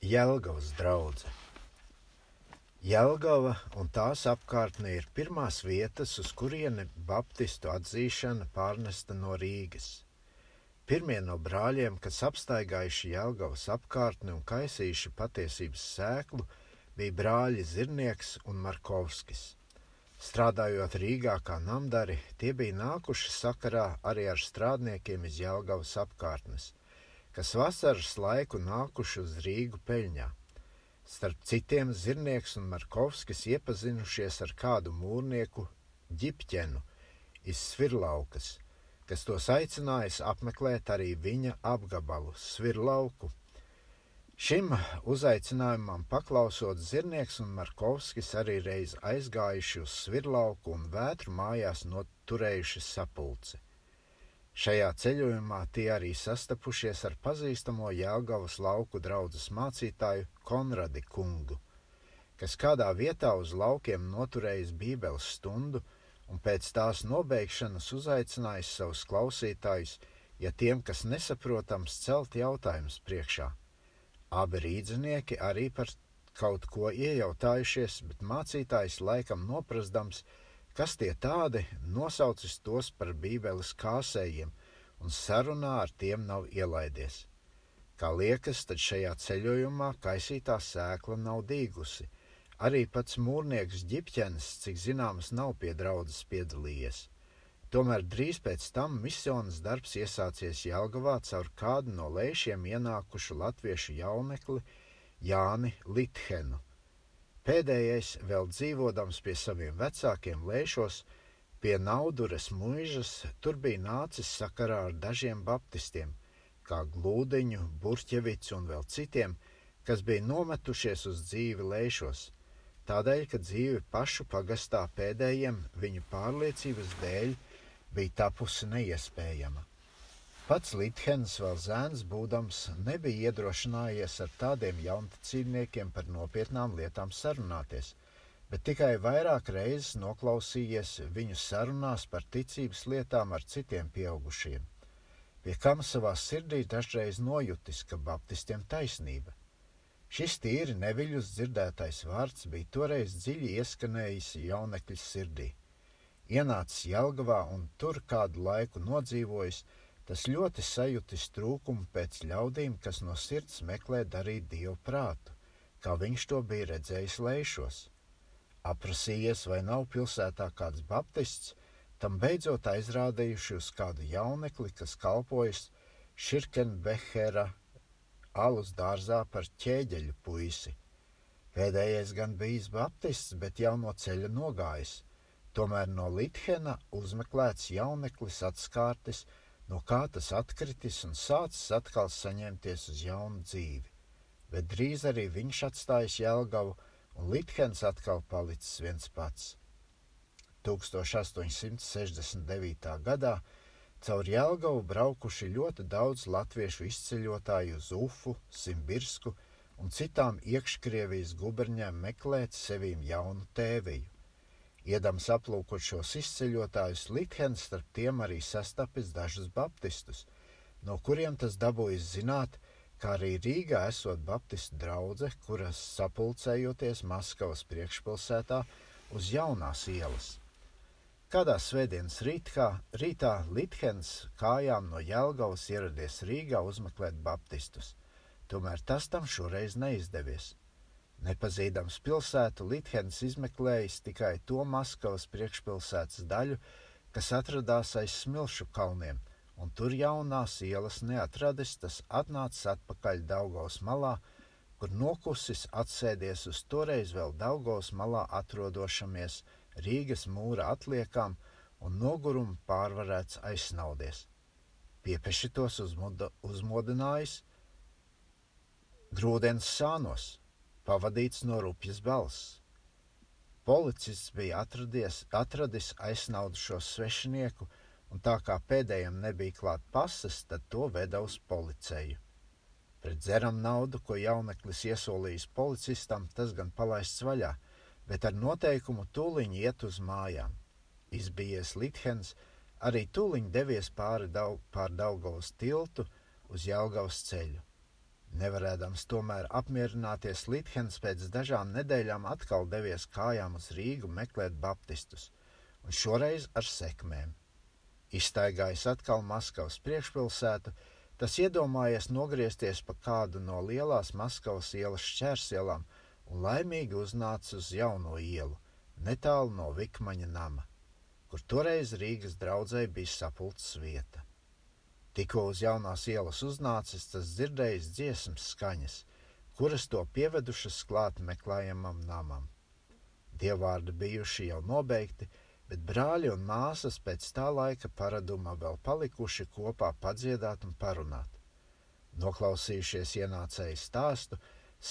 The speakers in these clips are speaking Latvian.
Jelgavas draudzene. Jelgava un tās apkārtne ir pirmās vietas, uz kurieni baptistu atzīšana pārnesta no Rīgas. Pirmie no brāļiem, kas apstaigājuši Jelgavas apkārtni un kaisījuši patiesības sēklu, bija brāļi Zirnieks un Markovskis. Strādājot Rīgā kā namdari, tie bija nākuši sakarā arī ar strādniekiem iz Jelgavas apkārtnes, kas vasaras laiku nākuši uz Rīgu peļņā. Starp citiem Zirnieks un Markovskis iepazinušies ar kādu mūrnieku ģipķenu iz Svirlaukas, kas tos aicinājis apmeklēt arī viņa apgabalu Svirlauku. Šim uzaicinājumam paklausot, Zirnieks un Markovskis arī reiz aizgājuši uz Svirlauku un vētru mājās noturējuši sapulci. Šajā ceļojumā tie arī sastapušies ar pazīstamo Jēlgavas lauku draugas mācītāju Konradi kungu, kas kādā vietā uz laukiem noturējis bībeles stundu un pēc tās nobeigšanas uzaicinājis savus klausītājus, ja tiem, kas nesaprotams, celt jautājumus priekšā. Abi rīdzinieki arī par kaut ko iejautājušies, bet mācītājs laikam noprastams, Kas tie tādi, nosaucis tos par bībeles kāsējiem, un sarunā ar tiem nav ielaidies. Kā liekas, tad šajā ceļojumā kaisītā sēkla nav dīgusi. Arī pats mūrnieks ģipķenis, cik zināms, nav pie draudzes piedalījies. Tomēr drīz pēc tam misijas darbs iesācies Jelgavā caur kādu no lēšiem ienākušu latviešu jaunekli Jāni Lithenu Pēdējais, vēl dzīvodams pie saviem vecākiem lēšos, pie Nauduras mūžas, tur bija nācis sakarā ar dažiem baptistiem, kā Glūdiņu, Burķevicu un vēl citiem, kas bija nometušies uz dzīvi lēšos, tādēļ, ka dzīve pašu pagastā pēdējiem viņu pārliecības dēļ bija tapusi neiespējama. Pats Lithens vēl zēns būdams nebija iedrošinājies ar tādiem jaunticībniekiem par nopietnām lietām sarunāties, bet tikai vairāk reizes noklausījies viņu sarunās par ticības lietām ar citiem pieaugušiem, pie kam savā sirdī dažreiz nojutis, ka baptistiem taisnība. Šis tīri neviļus dzirdētais vārds bija toreiz dziļi ieskanējis jaunekļa sirdī. Ienācis Jelgavā un tur kādu laiku nodzīvojis, Tas ļoti sajūtis trūkumu pēc ļaudīm, kas no sirds meklē darīt dievu prātu, kā viņš to bija redzējis lēšos. Aprasījies, vai nav pilsētā kāds baptists, tam beidzot aizrādījuši uz kādu jaunekli, kas kalpojas Širkenbehera alus dārzā par ķēģeļu puisi. Pēdējais gan bijis baptists, bet jau no ceļa nogājis. Tomēr no Lithena uzmeklēts jauneklis atskārtis, no kā tas atkritis un sācis atkal saņemties uz jaunu dzīvi. Bet drīz arī viņš atstājis Jelgavu, un Litkens atkal palicis viens pats. 1869. gadā caur Jelgavu braukuši ļoti daudz latviešu izceļotāju uz Ufu, Simbirsku un citām iekškrievijas guberņām meklēt sevīm jaunu tēviju. Iedams aplūkot šos izceļotājus, Likhens starp tiem arī sastapis dažus baptistus, no kuriem tas dabūjis zināt, kā arī Rīgā esot baptistu draudze, kuras sapulcējoties Maskavas priekšpilsētā uz jaunās ielas. Kādā svētdienas rītā, rītā Likhens kājām no Jelgavas ieradies Rīgā uzmeklēt baptistus, tomēr tas tam šoreiz neizdevies. Nepazīdams pilsētu, Lithens izmeklējis tikai to Maskavas priekšpilsētas daļu, kas atradās aiz smilšu kalniem, un tur jaunās ielas neatradis, tas atnācis atpakaļ Daugaus malā, kur nokusis atsēdies uz toreiz vēl Daugaus malā atrodošamies Rīgas mūra atliekām un nogurumu pārvarēts aizsnaudies. Piepeši tos uzmodinājis grūdienas sānos, pavadīts no rupjas balss. Policists bija atradies, atradis aizsnaudušo svešinieku, un tā kā pēdējiem nebija klāt pases, tad to veda uz policiju. Pret dzeram naudu, ko jauneklis iesolījis policistam, tas gan palaists vaļā, bet ar noteikumu tūliņ iet uz mājām. Izbijies Lithens, arī tūliņ devies pāri daug, pār Daugavas tiltu uz Jelgavas ceļu. Nevarēdams tomēr apmierināties, Lithens pēc dažām nedēļām atkal devies kājām uz Rīgu meklēt baptistus, un šoreiz ar sekmēm. Izstaigājis atkal Maskavas priekšpilsētu, tas iedomājies nogriezties pa kādu no lielās Maskavas ielas šķērsielām un laimīgi uznāca uz jauno ielu, netālu no Vikmaņa nama, kur toreiz Rīgas draudzē bija sapulces vieta. Tikko uz jaunās ielas uznācis, tas dzirdējis dziesmas skaņas, kuras to pievedušas klāt meklējamam namam. Dievvvārdi bijuši jau nobeigti, bet brāļi un māsas pēc tā laika paraduma vēl palikuši kopā padziedāt un parunāt. Noklausījušies ienācēju stāstu,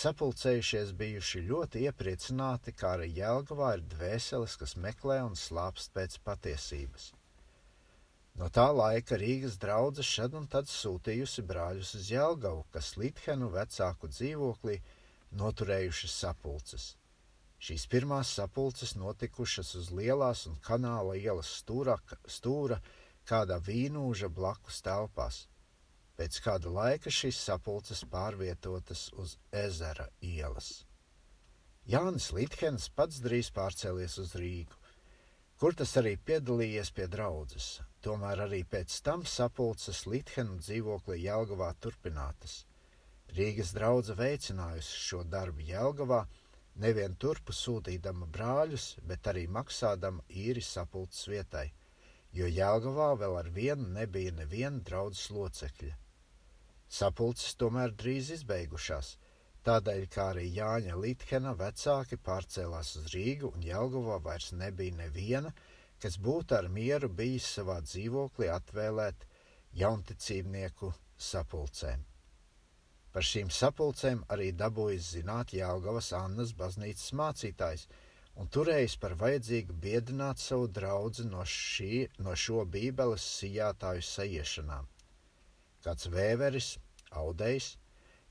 sapulcējušies bijuši ļoti iepriecināti, kā arī Jēlgavā ir dvēseles, kas meklē un slāpst pēc patiesības. No tā laika Rīgas draudzene šad un tad sūtījusi brāļus uz Jelgavu, kas Lithenu vecāku dzīvoklī noturējuši sapulces. Šīs pirmās sapulces notikušas uz lielās un kanāla ielas stūra, stūra kādā vīnūža blakus telpās. Pēc kāda laika šīs sapulces pārvietotas uz ezera ielas. Jānis Lithens pats drīz pārcēlies uz Rīgu, kur tas arī piedalījies pie draudzes. Tomēr arī pēc tam sapulces Lithenu dzīvoklī Jelgavā turpinātas. Rīgas draudze veicinājusi šo darbu Jelgavā, nevien turpu sūtīdama brāļus, bet arī maksādama īri sapulces vietai, jo Jelgavā vēl ar vienu nebija neviena draudzes locekļa. Sapulces tomēr drīz izbeigušās, tādēļ kā arī Jāņa Lithena vecāki pārcēlās uz Rīgu un Jelgavā vairs nebija neviena, kas būtu ar mieru bijis savā dzīvoklī atvēlēt jaunticībnieku sapulcēm. Par šīm sapulcēm arī dabūjis zināt Jālgavas Annas baznīcas mācītājs un turējis par vajadzīgu biedināt savu draugu no, šī, no šo bībeles sijātāju sajiešanām. Kāds vēveris, audējs,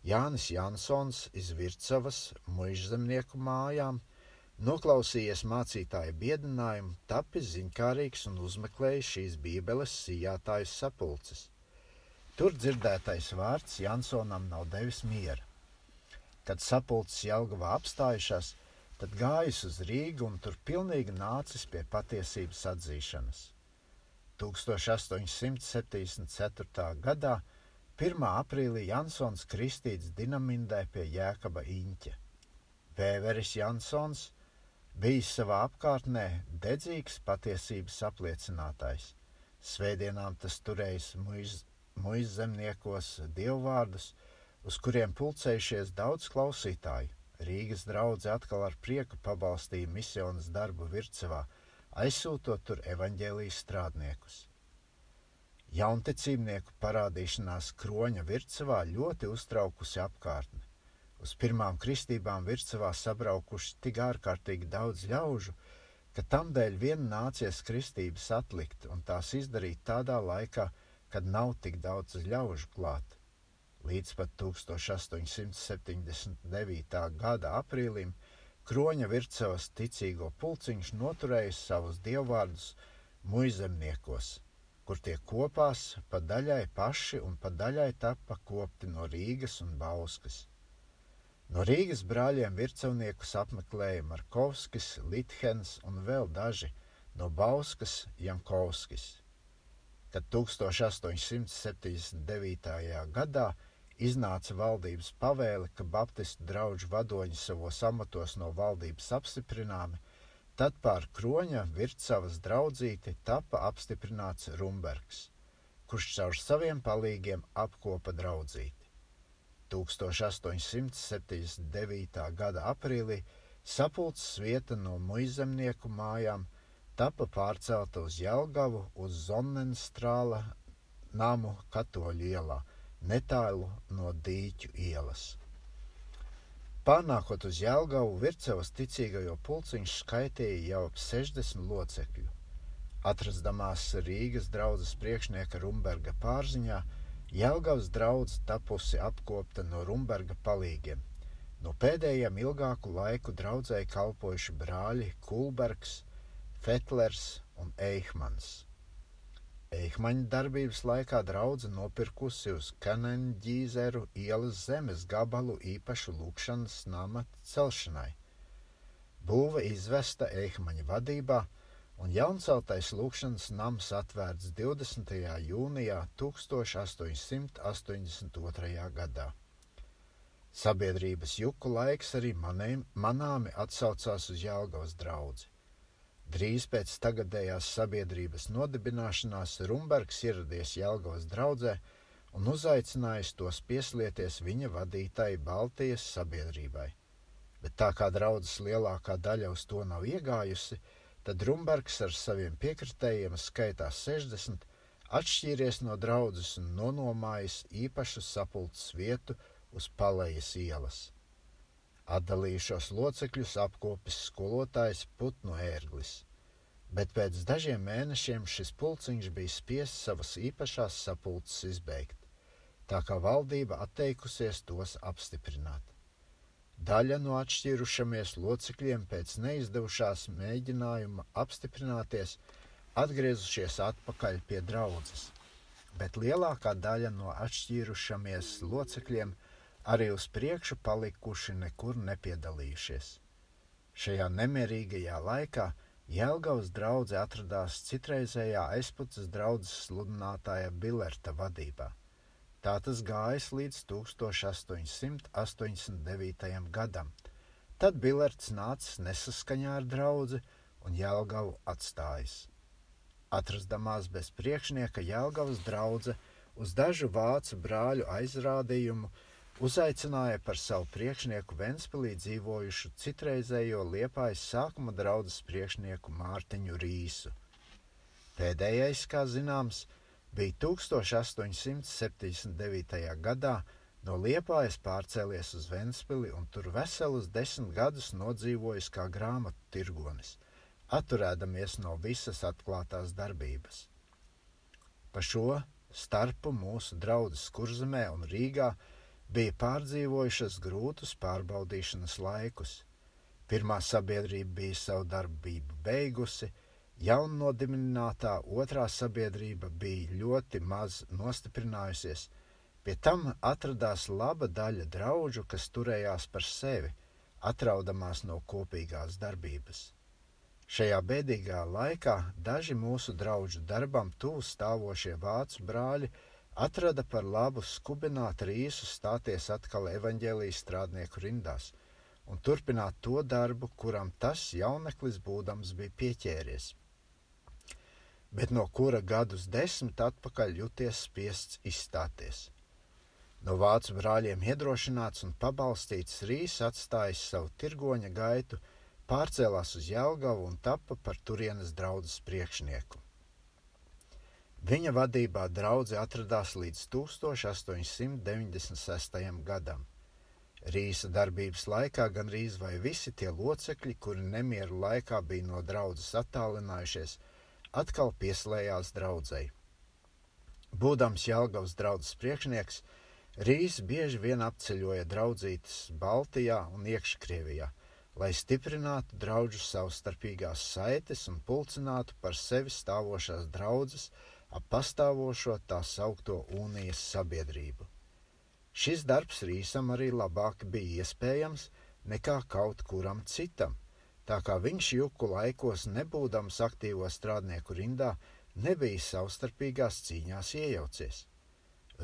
Jānis Jansons iz Vircavas muižzemnieku mājām – Noklausījies mācītāja biedinājumu, tapis ziņkārīgs un uzmeklējis šīs bībeles sijātājas sapulces. Tur dzirdētais vārds Jansonam nav devis miera. Kad sapulces Jelgavā apstājušās, tad gājis uz Rīgu un tur pilnīgi nācis pie patiesības atzīšanas. 1874. gadā 1. aprīlī Jansons kristīts Dinamindē pie Jēkaba Iņķa. Vēveris Jansons – bijis savā apkārtnē dedzīgs patiesības apliecinātājs. Svētdienām tas turējis muiz zemniekos dievvvārdus, uz kuriem pulcējušies daudz klausītāju. Rīgas draugi atkal ar prieku pabalstīja misijas darbu Vircevā, aizsūtot tur evaņģēlijas strādniekus. Jaunticībnieku parādīšanās kroņa Vircevā ļoti uztraukusi apkārtni. Uz pirmām kristībām virsavā sabraukuši tik ārkārtīgi daudz ļaužu, ka tam dēļ vien nācies kristības atlikt un tās izdarīt tādā laikā, kad nav tik daudz ļaužu klāt. Līdz pat 1879. gada aprīlim Kroņa Vircevas ticīgo pulciņš noturēja savus dievvvārdus muizemniekos, kur tie kopās pa daļai paši un pa daļai tapa kopti no Rīgas un Bauskas. No Rīgas brāļiem virsavniekus apmeklēja Markovskis, Lithens un vēl daži no Bauskas Jankovskis. Kad 1879. gadā iznāca valdības pavēle, ka Baptistu draugu vadoņi savos amatos no valdības apstiprināmi, tad pār kroņa vircavas draudzīti tapa apstiprināts Rumbergs, kurš caur saviem palīgiem apkopa draudzīti. 1879. gada aprīlī sapulces vieta no muizemnieku mājām tapa pārcelta uz Jelgavu uz Zonnenstrāla namu katoļu ielā, netālu no Dīķu ielas. Pārnākot uz Jelgavu, Vircevas ticīgajo pulciņš skaitīja jau ap 60 locekļu. Atrastamās Rīgas draudzes priekšnieka Rumberga pārziņā, Jelgavas draudz tapusi apkopta no Rumberga palīgiem. No pēdējiem ilgāku laiku draudzēji kalpojuši brāļi Kulbergs, Fetlers un Eihmans. Eihmaņa darbības laikā draudze nopirkusi uz Kanenģīzeru ielas zemes gabalu īpašu lūkšanas nama celšanai. Būva izvesta Eihmaņa vadībā, un jaunceltais lūkšanas nams atvērts 20. jūnijā 1882. gadā. Sabiedrības juku laiks arī manēm, manāmi atsaucās uz Jālgavas draudzi. Drīz pēc tagadējās sabiedrības nodibināšanās Rumbergs ieradies Jelgavas draudzē un uzaicinājis tos pieslieties viņa vadītai Baltijas sabiedrībai. Bet tā kā draudzes lielākā daļa uz to nav iegājusi, tad Rumbergs ar saviem piekritējiem skaitā 60 atšķīries no draudzes un nonomājis īpašu sapulces vietu uz Palejas ielas. Atdalījušos locekļus apkopis skolotājs Putnu ērglis, bet pēc dažiem mēnešiem šis pulciņš bija spiests savas īpašās sapulces izbeigt, tā kā valdība atteikusies tos apstiprināt. Daļa no atšķirušamies locekļiem pēc neizdevušās mēģinājuma apstiprināties atgriezušies atpakaļ pie draudzes, bet lielākā daļa no atšķirušamies locekļiem – arī uz priekšu palikuši nekur nepiedalījušies. Šajā nemierīgajā laikā Jēlgavas draudzē atradās citreizējā aizpuces draudzes sludinātāja Bilerta vadībā. Tā tas gājis līdz 1889. gadam. Tad Bilerts nācis nesaskaņā ar draugu un Jēlgavu atstājis. Atrastamās bez priekšnieka Jēlgavas draudzē uz dažu vācu brāļu aizrādījumu uzaicināja par savu priekšnieku Ventspīlī dzīvojušu citreizējo Liepājas sākuma draudzes priekšnieku Mārtiņu Rīsu. Pēdējais, kā zināms, bija 1879. gadā no Liepājas pārcēlies uz Ventspili un tur veselus desmit gadus nodzīvojis kā grāmatu tirgonis, atturēdamies no visas atklātās darbības. Pa šo starpu mūsu draudzes Kurzemē un Rīgā bija pārdzīvojušas grūtus pārbaudīšanas laikus. Pirmā sabiedrība bija savu darbību beigusi, jaunodibinātā otrā sabiedrība bija ļoti maz nostiprinājusies, pie tam atradās laba daļa draugu, kas turējās par sevi, atraudamās no kopīgās darbības. Šajā bēdīgā laikā daži mūsu draugu darbam tuvu stāvošie vācu brāļi atrada par labu skubināt rīsu stāties atkal evaņģēlijas strādnieku rindās un turpināt to darbu, kuram tas jauneklis būdams bija pieķēries, bet no kura gadus desmit atpakaļ juties spiests izstāties. No vācu brāļiem iedrošināts un pabalstīts Rīs atstājis savu tirgoņa gaitu, pārcēlās uz Jelgavu un tapa par turienes draudzes priekšnieku. Viņa vadībā draudzē atradās līdz 1896. gadam. Rīsa darbības laikā gandrīz vai visi tie locekļi, kuri nemieru laikā bija no draudzes attālinājušies, atkal pieslējās draudzēji. Būdams Jālgavas draudzes priekšnieks, Rīs bieži vien apceļoja draudzītes Baltijā un Iekškrievijā, lai stiprinātu draugu savstarpīgās saites un pulcinātu par sevi stāvošās draudzes, ap pastāvošo tā saukto unijas sabiedrību. Šis darbs Rīsam arī labāk bija iespējams nekā kaut kuram citam, tā kā viņš juku laikos, nebūdams aktīvo strādnieku rindā, nebija savstarpīgās cīņās iejaucies.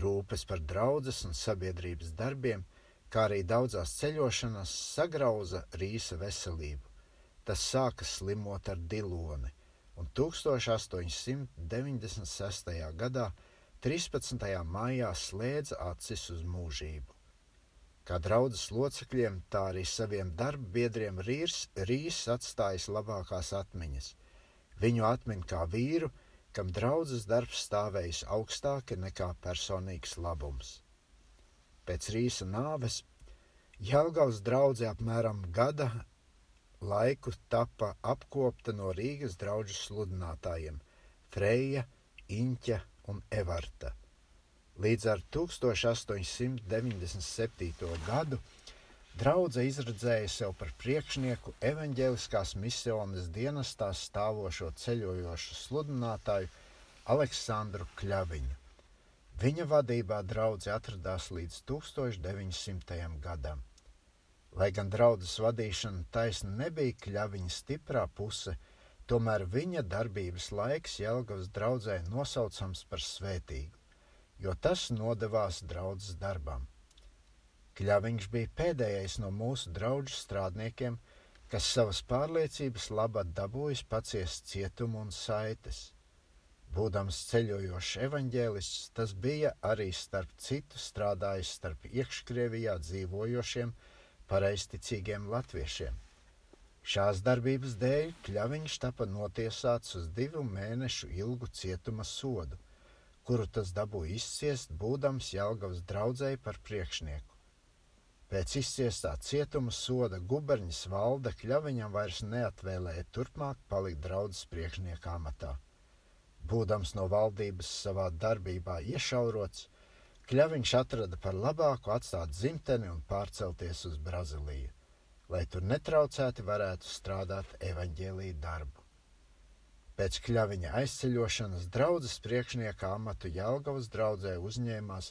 Rūpes par draudzes un sabiedrības darbiem, kā arī daudzās ceļošanās, sagrauza Rīsa veselību. Tas sāka slimot ar diloni – un 1896. gadā 13. maijā slēdza acis uz mūžību. Kā draudzes locekļiem, tā arī saviem darba biedriem Rīrs, Rīs atstājis labākās atmiņas. Viņu atmin kā vīru, kam draudzes darbs stāvējis augstāk nekā personīgs labums. Pēc Rīsa nāves Jelgavas draudzē apmēram gada laiku tapa apkopta no Rīgas draugu sludinātājiem Freja, Inķa un Evarta. Līdz ar 1897. gadu draudzē izredzēja sev par priekšnieku evaņģēliskās misijas dienestā stāvošo ceļojošu sludinātāju Aleksandru Kļaviņu. Viņa vadībā draudze atradās līdz 1900. gadam. Lai gan draudzes vadīšana taisna nebija Kļaviņa stiprā puse, tomēr viņa darbības laiks Jelgavas draudzē nosaucams par svētīgu, jo tas nodevās draudzes darbam. Kļaviņš bija pēdējais no mūsu draugu strādniekiem, kas savas pārliecības labad dabūjis paciest cietumu un saites. Būdams ceļojošs evaņģēlists, tas bija arī starp citu strādājis starp iekškrievijā dzīvojošiem pareizticīgiem latviešiem. Šās darbības dēļ Kļaviņš tapa notiesāts uz divu mēnešu ilgu cietuma sodu, kuru tas dabūja izciest, būdams Jelgavas draudzēji par priekšnieku. Pēc izciestā cietuma soda guberņas valde Kļaviņam vairs neatvēlēja turpmāk palikt draudzes priekšnieka amatā. Būdams no valdības savā darbībā iešaurots, Kļaviņš atrada par labāku atstāt dzimteni un pārcelties uz Brazīliju, lai tur netraucēti varētu strādāt evaņģēlīju darbu. Pēc Kļaviņa aizceļošanas draudzes priekšnieka amatu Jelgavas draudzē uzņēmās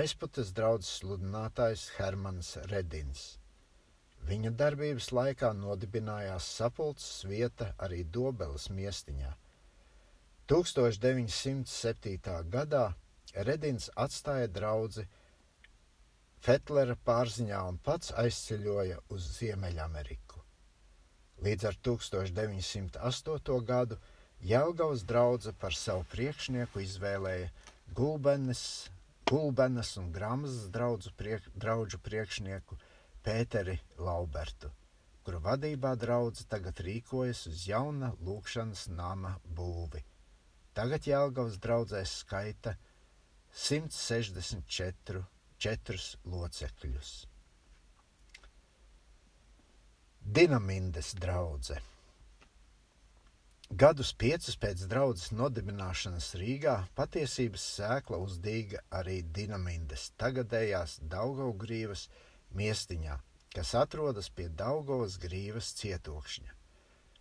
aizputes draudzes sludinātājs Hermans Redins. Viņa darbības laikā nodibinājās sapulces vieta arī Dobeles miestiņā. 1907. gadā Redins atstāja draugu Fetlera pārziņā un pats aizceļoja uz Ziemeļameriku. Līdz ar 1908. gadu Jelgavas drauga par savu priekšnieku izvēlēja Gulbenes Gulbenas un Gramzas draugu priek, priekšnieku Pēteri Laubertu, kura vadībā draudzene tagad rīkojas uz jauna lūkšanas nama būvi. Tagad Jēlgavas draudzēs skaita 164 locekļus. Dinamindes draudzene. Gadus piecus pēc draudzes nodibināšanas Rīgā patiesības sēkla uzdīga arī Dinamindes tagadējās Daugaugrīvas miestiņā, kas atrodas pie Daugavas grīvas cietokšņa.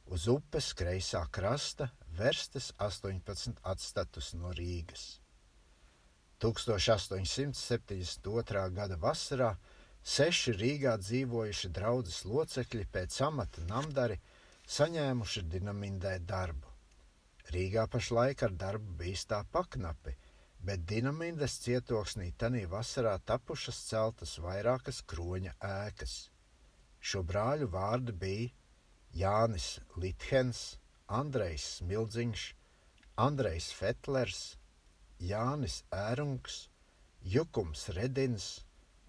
Uz upes kreisā krasta verstes 18 atstatus no Rīgas. 1872. gada vasarā seši Rīgā dzīvojuši draudzes locekļi pēc amata namdari – saņēmuši dinamindē darbu. Rīgā pašlaik ar darbu bijis tā paknapi, bet dinamindas cietoksnī tanī vasarā tapušas celtas vairākas kroņa ēkas. Šo brāļu vārdi bija Jānis Lithens, Andrejs Smildziņš, Andrejs Fetlers, Jānis Ērungs, Jukums Redins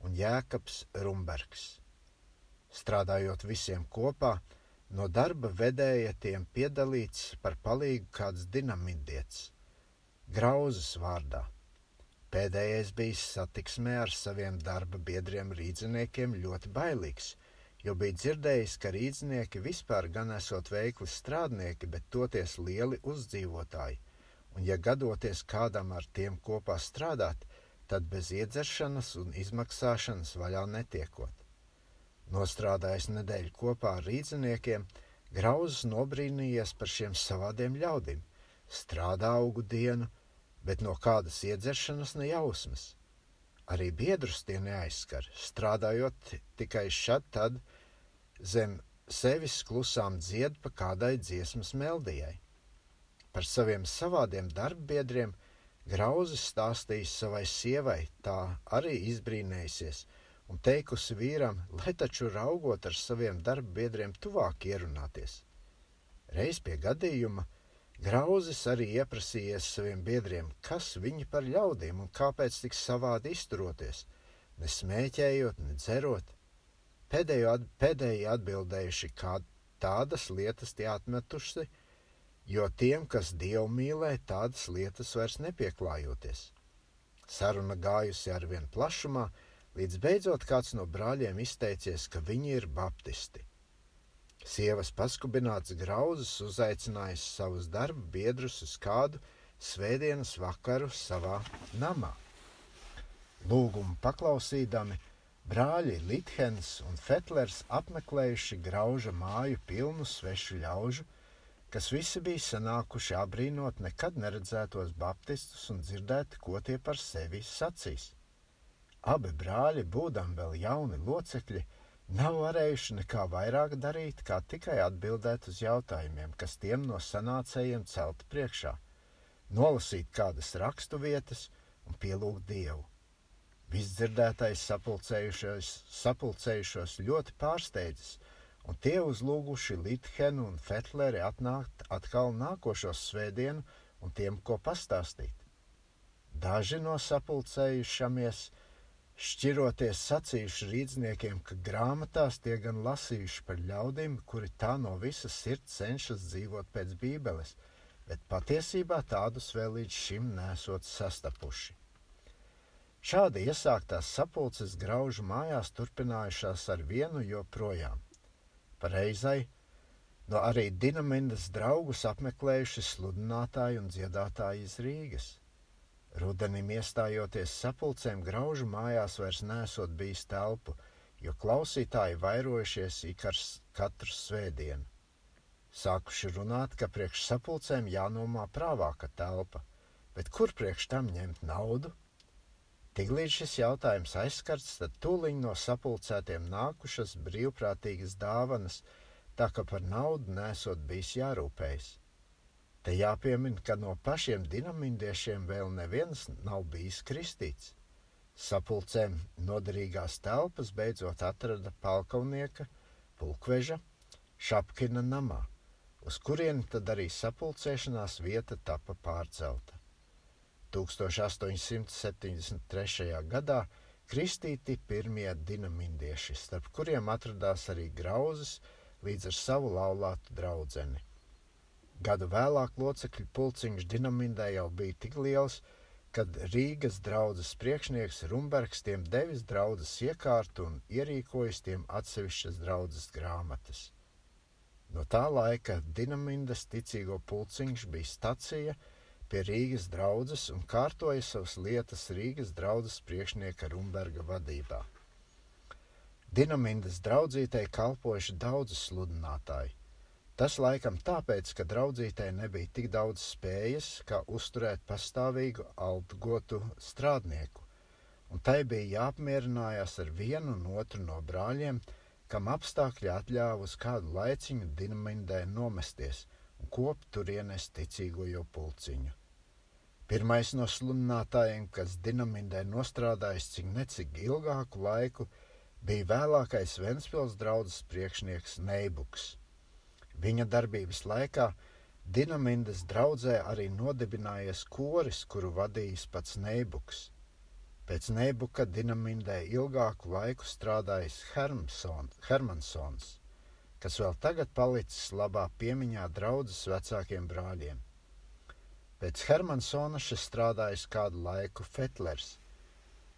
un Jēkabs Rumbergs. Strādājot visiem kopā, No darba vedēja tiem piedalīts par palīgu kāds dinamidietis, Grauzes vārdā. Pēdējais bijis satiksmē ar saviem darba biedriem rīdziniekiem ļoti bailīgs, jo bija dzirdējis, ka rīdzinieki vispār gan esot veikli strādnieki, bet toties lieli uzdzīvotāji, un ja gadoties kādam ar tiem kopā strādāt, tad bez iedzeršanas un izmaksāšanas vaļā netiekot. Nostrādājis nedēļu kopā ar rīdziniekiem, Grauzs nobrīnījies par šiem savādiem ļaudīm. Strādā augu dienu, bet no kādas iedzeršanas ne jausmas. Arī biedrus tie neaizskar, strādājot tikai šad tad zem sevis klusām dzied pa kādai dziesmas meldijai. Par saviem savādiem darbbiedriem Grauzis stāstījis savai sievai, tā arī izbrīnējusies – un teikusi vīram, lai taču raugot ar saviem darba biedriem tuvāk ierunāties. Reiz pie gadījuma Grauzis arī ieprasījies saviem biedriem, kas viņi par ļaudīm un kāpēc tik savādi izturoties, ne smēķējot, ne dzerot. Pēdējo at, pēdējie atbildējuši, kā tādas lietas tie atmetuši, jo tiem, kas dievu mīlē, tādas lietas vairs nepieklājoties. Saruna gājusi arvien plašumā, līdz beidzot kāds no brāļiem izteicies, ka viņi ir baptisti. Sievas paskubināts grauzes uzaicinājis savus darba biedrus uz kādu svētdienas vakaru savā namā. Lūgumu paklausīdami, brāļi Lithens un Fetlers apmeklējuši grauža māju pilnu svešu ļaužu, kas visi bija sanākuši abrīnot nekad neredzētos baptistus un dzirdēt, ko tie par sevi sacīs. Abi brāļi, būdami vēl jauni locekļi, nav varējuši nekā vairāk darīt, kā tikai atbildēt uz jautājumiem, kas tiem no sanācējiem celti priekšā, nolasīt kādas rakstu vietas un pielūgt Dievu. Visdzirdētais sapulcējušos, sapulcējušos ļoti pārsteidzis, un tie uzlūguši Lithenu un Fetleri atnākt atkal nākošo svētdienu un tiem ko pastāstīt. Daži no sapulcējušamies šķiroties sacījuši rīdzniekiem, ka grāmatās tie gan lasījuši par ļaudīm, kuri tā no visas sirds cenšas dzīvot pēc bībeles, bet patiesībā tādus vēl līdz šim nesot sastapuši. Šādi iesāktās sapulces graužu mājās turpinājušās ar vienu joprojām. Pareizai, no arī Dinamindas draugus apmeklējuši sludinātāji un dziedātāji iz Rīgas. Rudenim iestājoties sapulcēm, graužu mājās vairs nesot bijis telpu, jo klausītāji vairojušies ik ar katru svētdienu. Sākuši runāt, ka priekš sapulcēm jānomā prāvāka telpa, bet kur priekš tam ņemt naudu? Tiklīdz šis jautājums aizskarts, tad tūliņ no sapulcētiem nākušas brīvprātīgas dāvanas, tā ka par naudu nesot bijis jārūpējas. Te jāpiemina, ka no pašiem dinamindiešiem vēl neviens nav bijis kristīts. Sapulcēm noderīgās telpas beidzot atrada palkaunieka, pulkveža, šapkina namā, uz kurieni tad arī sapulcēšanās vieta tapa pārcelta. 1873. gadā kristīti pirmie dinamindieši, starp kuriem atradās arī grauzes līdz ar savu laulātu draudzeni. Gadu vēlāk locekļu pulciņš dinamindē jau bija tik liels, kad Rīgas draudzes priekšnieks Rumbergs tiem devis draudzes iekārtu un ierīkojis tiem atsevišķas draudzes grāmatas. No tā laika Dinamindas ticīgo pulciņš bija stacija, pie Rīgas draudzes un kārtoja savas lietas Rīgas draudzes priekšnieka Rumberga vadībā. Dinamindas draudzītei kalpojuši daudzi sludinātāji. Tas laikam tāpēc, ka draudzītei nebija tik daudz spējas, kā uzturēt pastāvīgu algotu strādnieku, un tai bija jāapmierinājās ar vienu un otru no brāļiem, kam apstākļi atļāva uz kādu laiciņu dinamindē nomesties un kopt turienes ticīgo jo pulciņu. Pirmais no sludinātājiem, kas dinamindē nostrādājis cik necik ilgāku laiku, bija vēlākais Ventspils draudzes priekšnieks Neibuks. Viņa darbības laikā Dinamindas draudzē arī nodibinājies koris, kuru vadījis pats Neibuks. Pēc Neibuka Dinamindē ilgāku laiku strādājis Hermansons, kas vēl tagad palicis labā piemiņā draudzes vecākiem brāļiem. Pēc Hermansona šis strādājis kādu laiku Fetlers.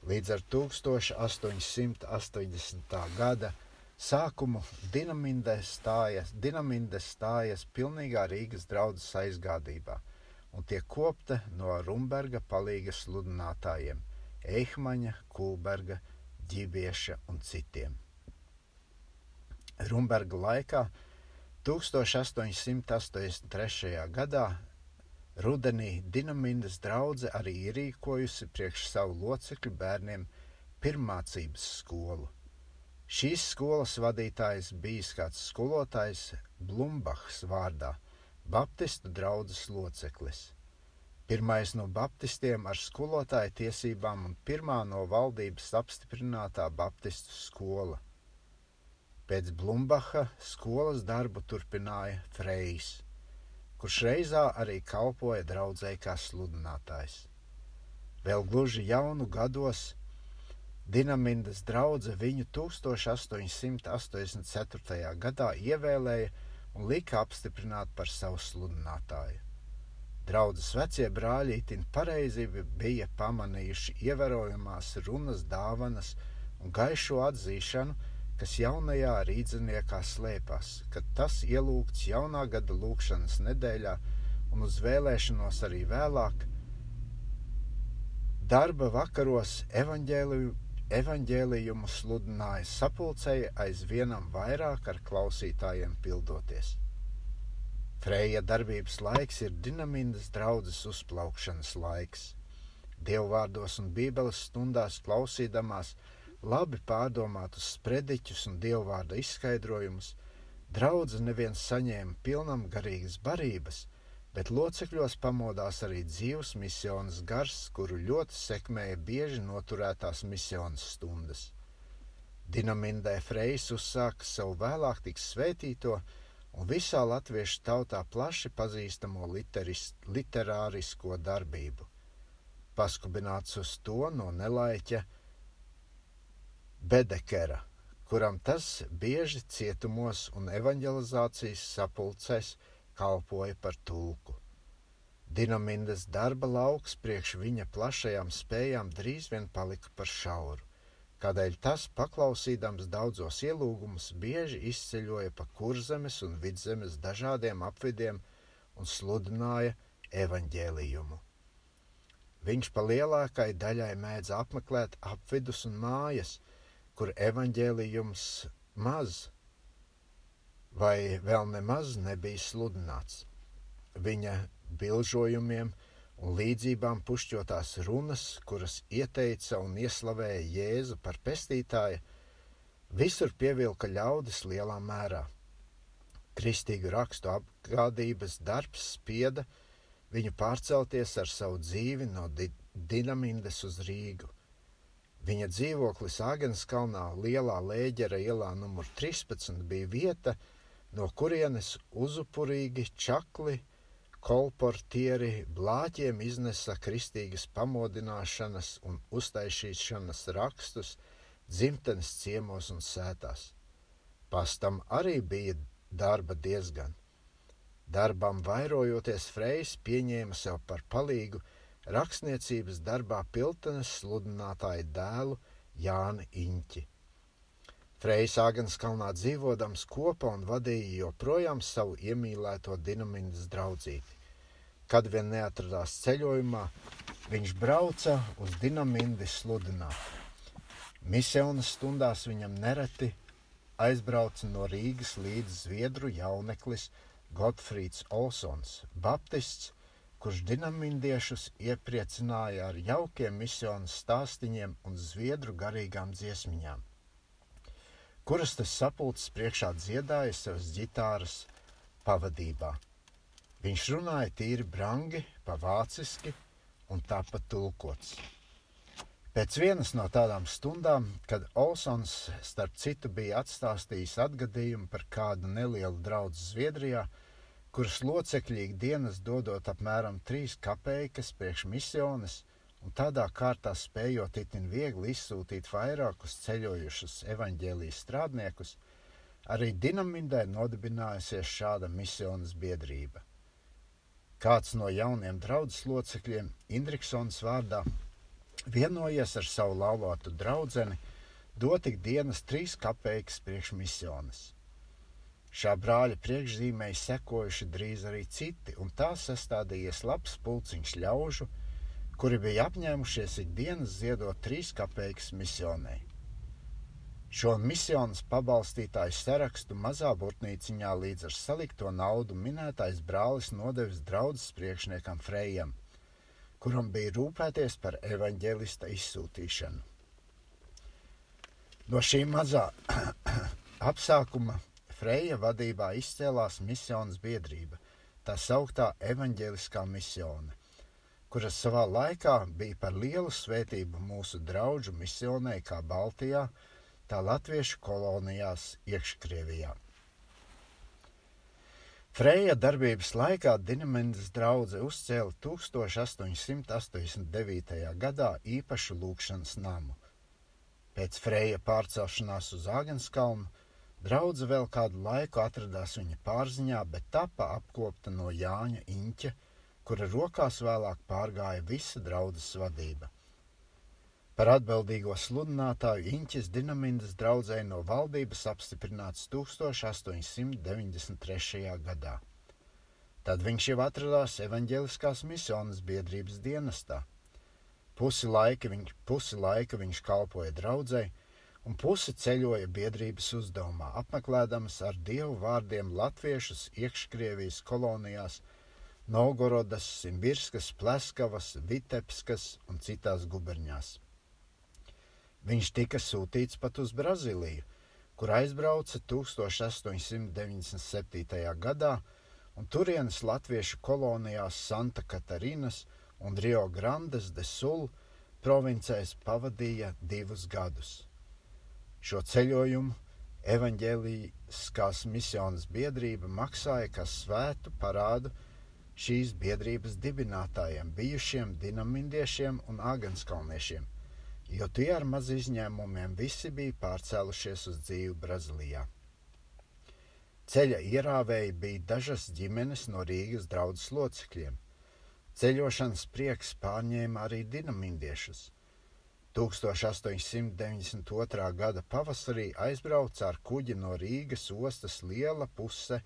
Līdz ar 1880. gada sākumu Dinaminde stājas, Dinaminde stājas pilnīgā Rīgas draudzes aizgādībā un tiek kopta no Rumberga palīga sludinātājiem - Eihmaņa, Kulberga, Ģibieša un citiem. Rumberga laikā 1883. gadā Rudenī Dinamindas draudzene arī ierīkojusi priekš savu locekļu bērniem pirmācības skolu. Šīs skolas vadītājs bijis kāds skolotājs Blumbachs vārdā, Baptistu draudzes loceklis. Pirmais no baptistiem ar skolotāju tiesībām un pirmā no valdības apstiprinātā baptistu skola. Pēc Blumbacha skolas darbu turpināja Frejs kurš reizā arī kalpoja draudzēji kā sludinātājs. Vēl gluži jaunu gados Dinamindas draudzene viņu 1884. gadā ievēlēja un lika apstiprināt par savu sludinātāju. Draudzes vecie brāļi itin pareizi bija pamanījuši ievērojamās runas dāvanas un gaišo atzīšanu, kas jaunajā rīdziniekā slēpās, kad tas ielūgts jaunā gada lūkšanas nedēļā un uz vēlēšanos arī vēlāk. Darba vakaros evaņģēliju, evaņģēlījumu sludināja sapulcēji aizvienam vairāk ar klausītājiem pildoties. Freja darbības laiks ir dinamindas draudzes uzplaukšanas laiks. Dievvvārdos un bībeles stundās klausīdamās labi pārdomātus sprediķus un dievvvārda izskaidrojumus, draudze neviens saņēma pilnam garīgas barības, bet locekļos pamodās arī dzīves misijas gars, kuru ļoti sekmēja bieži noturētās misijas stundas. Dinamindē Frejas uzsāka savu vēlāk tik svētīto, un visā latviešu tautā plaši pazīstamo literis, literārisko darbību. Paskubināts uz to no nelaiķa Bedekera, kuram tas bieži cietumos un evanģelizācijas sapulcēs kalpoja par tulku. Dinamindas darba lauks priekš viņa plašajām spējām drīz vien palika par šauru kādēļ tas, paklausīdams daudzos ielūgumus, bieži izceļoja pa kurzemes un vidzemes dažādiem apvidiem un sludināja evaņģēlījumu. Viņš pa lielākai daļai mēdz apmeklēt apvidus un mājas, kur evaņģēlījums maz vai vēl nemaz nebija sludināts. Viņa bilžojumiem – un līdzībām pušķotās runas, kuras ieteica un ieslavēja Jēzu par pestītāju, visur pievilka ļaudis lielā mērā. Kristīgu rakstu apgādības darbs spieda viņu pārcelties ar savu dzīvi no di Dinamindas uz Rīgu. Viņa dzīvoklis Āgenskalnā, Lielā Lēģera ielā numur 13 bija vieta, no kurienes uzupurīgi čakli kolportieri blāķiem iznesa kristīgas pamodināšanas un uztaisīšanas rakstus dzimtenes ciemos un sētās. Pastam arī bija darba diezgan. Darbam vairojoties Frejas pieņēma sev par palīgu rakstniecības darbā piltenes sludinātāju dēlu Jāni Iņķi. Frejas Āgenskalnā dzīvodams kopā un vadīja joprojām savu iemīlēto dinamindas draudzīti. Kad vien neatradās ceļojumā, viņš brauca uz dinamindi sludināt. Misijas stundās viņam nereti aizbrauca no Rīgas līdz Zviedru jauneklis Gotfrīds Olsons, baptists, kurš dinamindiešus iepriecināja ar jaukiem misijas stāstīņiem un zviedru garīgām dziesmiņām kuras tas sapulces priekšā dziedāja savas ģitāras pavadībā. Viņš runāja tīri brangi, pavāciski un tāpat tulkots. Pēc vienas no tādām stundām, kad Olsons starp citu bija atstāstījis atgadījumu par kādu nelielu draugu Zviedrijā, kuras locekļi ikdienas dodot apmēram trīs kapeikas priekš misiones, un tādā kārtā spējot itin viegli izsūtīt vairākus ceļojušus evaņģēlijas strādniekus, arī Dinamindē nodibinājusies šāda misijas biedrība. Kāds no jauniem draudzes locekļiem, Indriksons vārdā, vienojies ar savu laulātu draudzeni dot ikdienas trīs kapeikas priekš misijas. Šā brāļa priekšzīmēji sekojuši drīz arī citi, un tā sastādījies labs pulciņš ļaužu, kuri bija apņēmušies ikdienas ziedot trīs kapeikas misionai. Šo misijas pabalstītāju sarakstu mazā burtnīciņā līdz ar salikto naudu minētais brālis nodevis draudzes priekšniekam Frejam, kuram bija rūpēties par evaņģēlista izsūtīšanu. No šī mazā apsākuma Freja vadībā izcēlās misijas biedrība, tā sauktā evaņģēliskā misione kuras savā laikā bija par lielu svētību mūsu draugu misionē, kā Baltijā, tā latviešu kolonijās iekškrievijā. Freja darbības laikā Dienamendas draudzene uzcēla 1889. gadā īpašu lūkšanas namu. Pēc Freja pārcelšanās uz Āgenskalnu draudzene vēl kādu laiku atradās viņa pārziņā, bet tapa apkopta no Jāņa Inča kura rokās vēlāk pārgāja visa draudzes vadība. Par atbildīgo sludinātāju Inķis Dinamindas draudzēja no valdības apstiprināts 1893. gadā. Tad viņš jau atradās evaņģēliskās misijas biedrības dienestā. Pusi laika, viņš, pusi laika viņš kalpoja draudzēji, un pusi ceļoja biedrības uzdevumā, apmeklēdams ar dievu vārdiem latviešus iekškrievijas kolonijās Novgorodas, Simbirskas, Pleskavas, Vitebskas un citās guberņās. Viņš tika sūtīts pat uz Brazīliju, kur aizbrauca 1897. gadā, un turienes latviešu kolonijās Santa Katarinas un Rio Grandes de Sul provincēs pavadīja divus gadus. Šo ceļojumu evaņģēliskās misijas biedrība maksāja kā svētu parādu šīs biedrības dibinātājiem, bijušiem dinamindiešiem un agenskalniešiem, jo tie ar maz izņēmumiem visi bija pārcēlušies uz dzīvi Brazīlijā. Ceļa ierāvēji bija dažas ģimenes no Rīgas draudzes locekļiem. Ceļošanas prieks pārņēma arī dinamindiešus – 1892. gada pavasarī aizbrauca ar kuģi no Rīgas ostas liela puse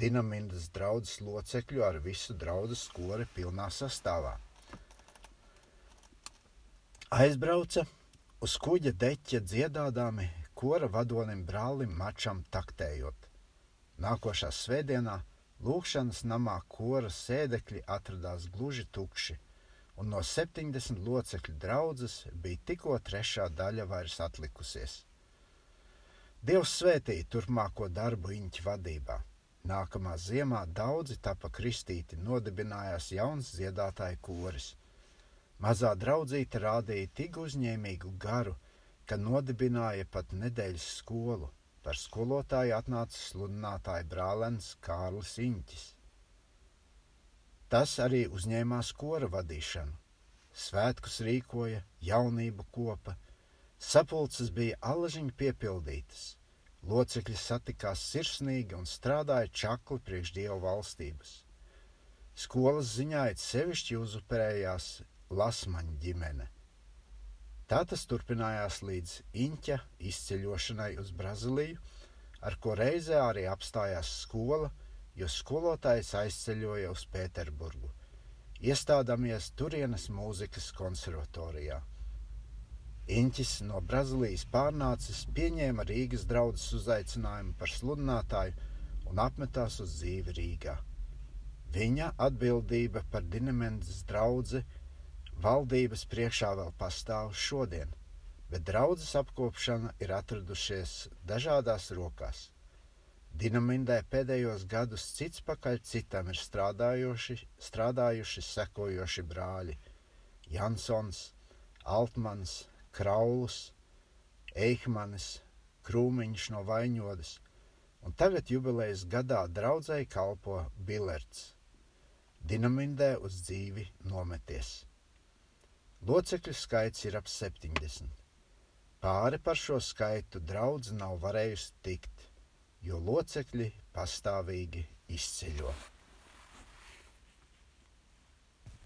Dinamindas draudzes locekļu ar visu draudzes skori pilnā sastāvā. Aizbrauca uz kuģa deķa dziedādāmi kora vadonim brālim mačam taktējot. Nākošā svētdienā lūkšanas namā kora sēdekļi atradās gluži tukši – un no 70 locekļu draudzes bija tikko trešā daļa vairs atlikusies. Dievs svētīja turpmāko darbu Iņķa vadībā. Nākamā ziemā daudzi tapa kristīti, nodibinājās jauns dziedātāju koris. Mazā draudzīte rādīja tik uzņēmīgu garu, ka nodibināja pat nedēļas skolu. Par skolotāju atnāca sludinātāja brālēns Kārlis Iņķis. Tas arī uzņēmās kora vadīšanu. Svētkus rīkoja, jaunību kopa, sapulces bija alažiņi piepildītas. Locekļi satikās sirsnīgi un strādāja čakli priekš dievu valstības. Skolas ziņā it sevišķi uzupērējās Lasmaņa ģimene. Tā tas turpinājās līdz Inķa izceļošanai uz Brazīliju, ar ko reizē arī apstājās skola jo skolotājs aizceļoja uz Pēterburgu, iestādāmies turienes mūzikas konservatorijā. Inķis no Brazīlijas pārnācis pieņēma Rīgas draudzes uzaicinājumu par sludinātāju un apmetās uz dzīvi Rīgā. Viņa atbildība par Dienamendas draugu valdības priekšā vēl pastāv šodien, bet draudzes apkopšana ir atradušies dažādās rokās. Dinamindē pēdējos gadus cits pakaļ citam ir strādājuši, strādājuši sekojoši brāļi - Jansons, Altmans, Krauls, Eihmanis, Krūmiņš no Vaņodas, un tagad jubilejas gadā draudzēji kalpo Bilerts. Dinamindē uz dzīvi nometies. Locekļu skaits ir ap 70. Pāri par šo skaitu draudz nav varējusi tikt jo locekļi pastāvīgi izceļo.